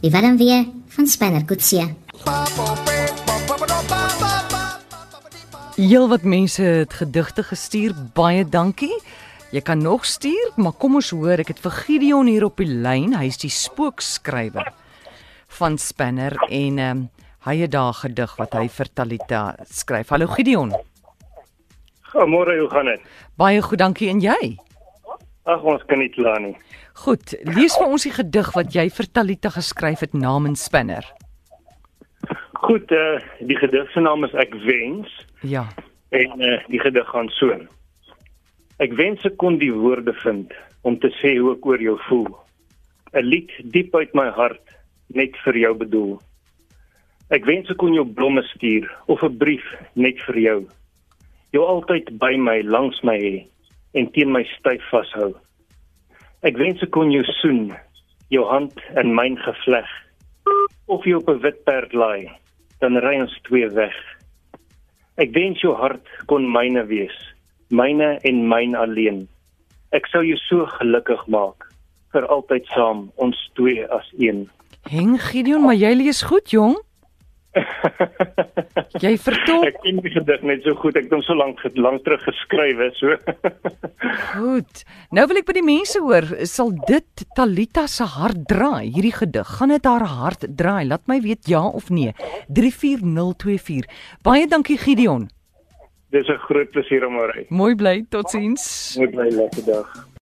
Die Willem weer van Spanner Kutsie. Heel wat mense het gedigte gestuur. Baie dankie. Jy kan nog stuur, maar kom ons hoor, ek het vir Gideon hier op die lyn. Hy's die spookskrywer van Spanner en ehm um, hy het daar gedig wat hy vir Talita skryf. Hallo Gideon. Goeiemôre, hoe gaan dit? Baie goed, dankie en jy? Ag, ons kan nie kla nie. Goed, lees vir ons die gedig wat jy vir Talita geskryf het namens Spanner. Goed, eh uh, die gedig se naam is Ek wens Ja. en eh uh, die gedig gaan so. Ek wens ek kon die woorde vind om te sê hoe ek oor jou voel. 'n Lied diep uit my hart net vir jou bedoel. Ek wens ek kon jou blomme stuur of 'n brief net vir jou. Jou altyd by my langs my hê en teen my styf vashou. Ek wens ek kon jou soen, jou hand in myn gevleg of jy op 'n wit perd laai, dan ry ons twee weg. Ek wens jou hart kon myne wees, myne en myn alleen. Ek sou jou so gelukkig maak vir altyd saam, ons twee as een. Heng Gideon, maar jy lees goed, jong. Jy vertolk Ek ken die gedig net so goed. Ek het hom so lank lank terug geskryf, so. goed. Nou wil ek by die mense hoor, sal dit Talita se hart draai, hierdie gedig? Gaan dit haar hart draai? Laat my weet ja of nee. 34024. Baie dankie Gideon. Dis 'n groot plesier om oor. Mooi bly, totsiens. Moet bly lekker dag.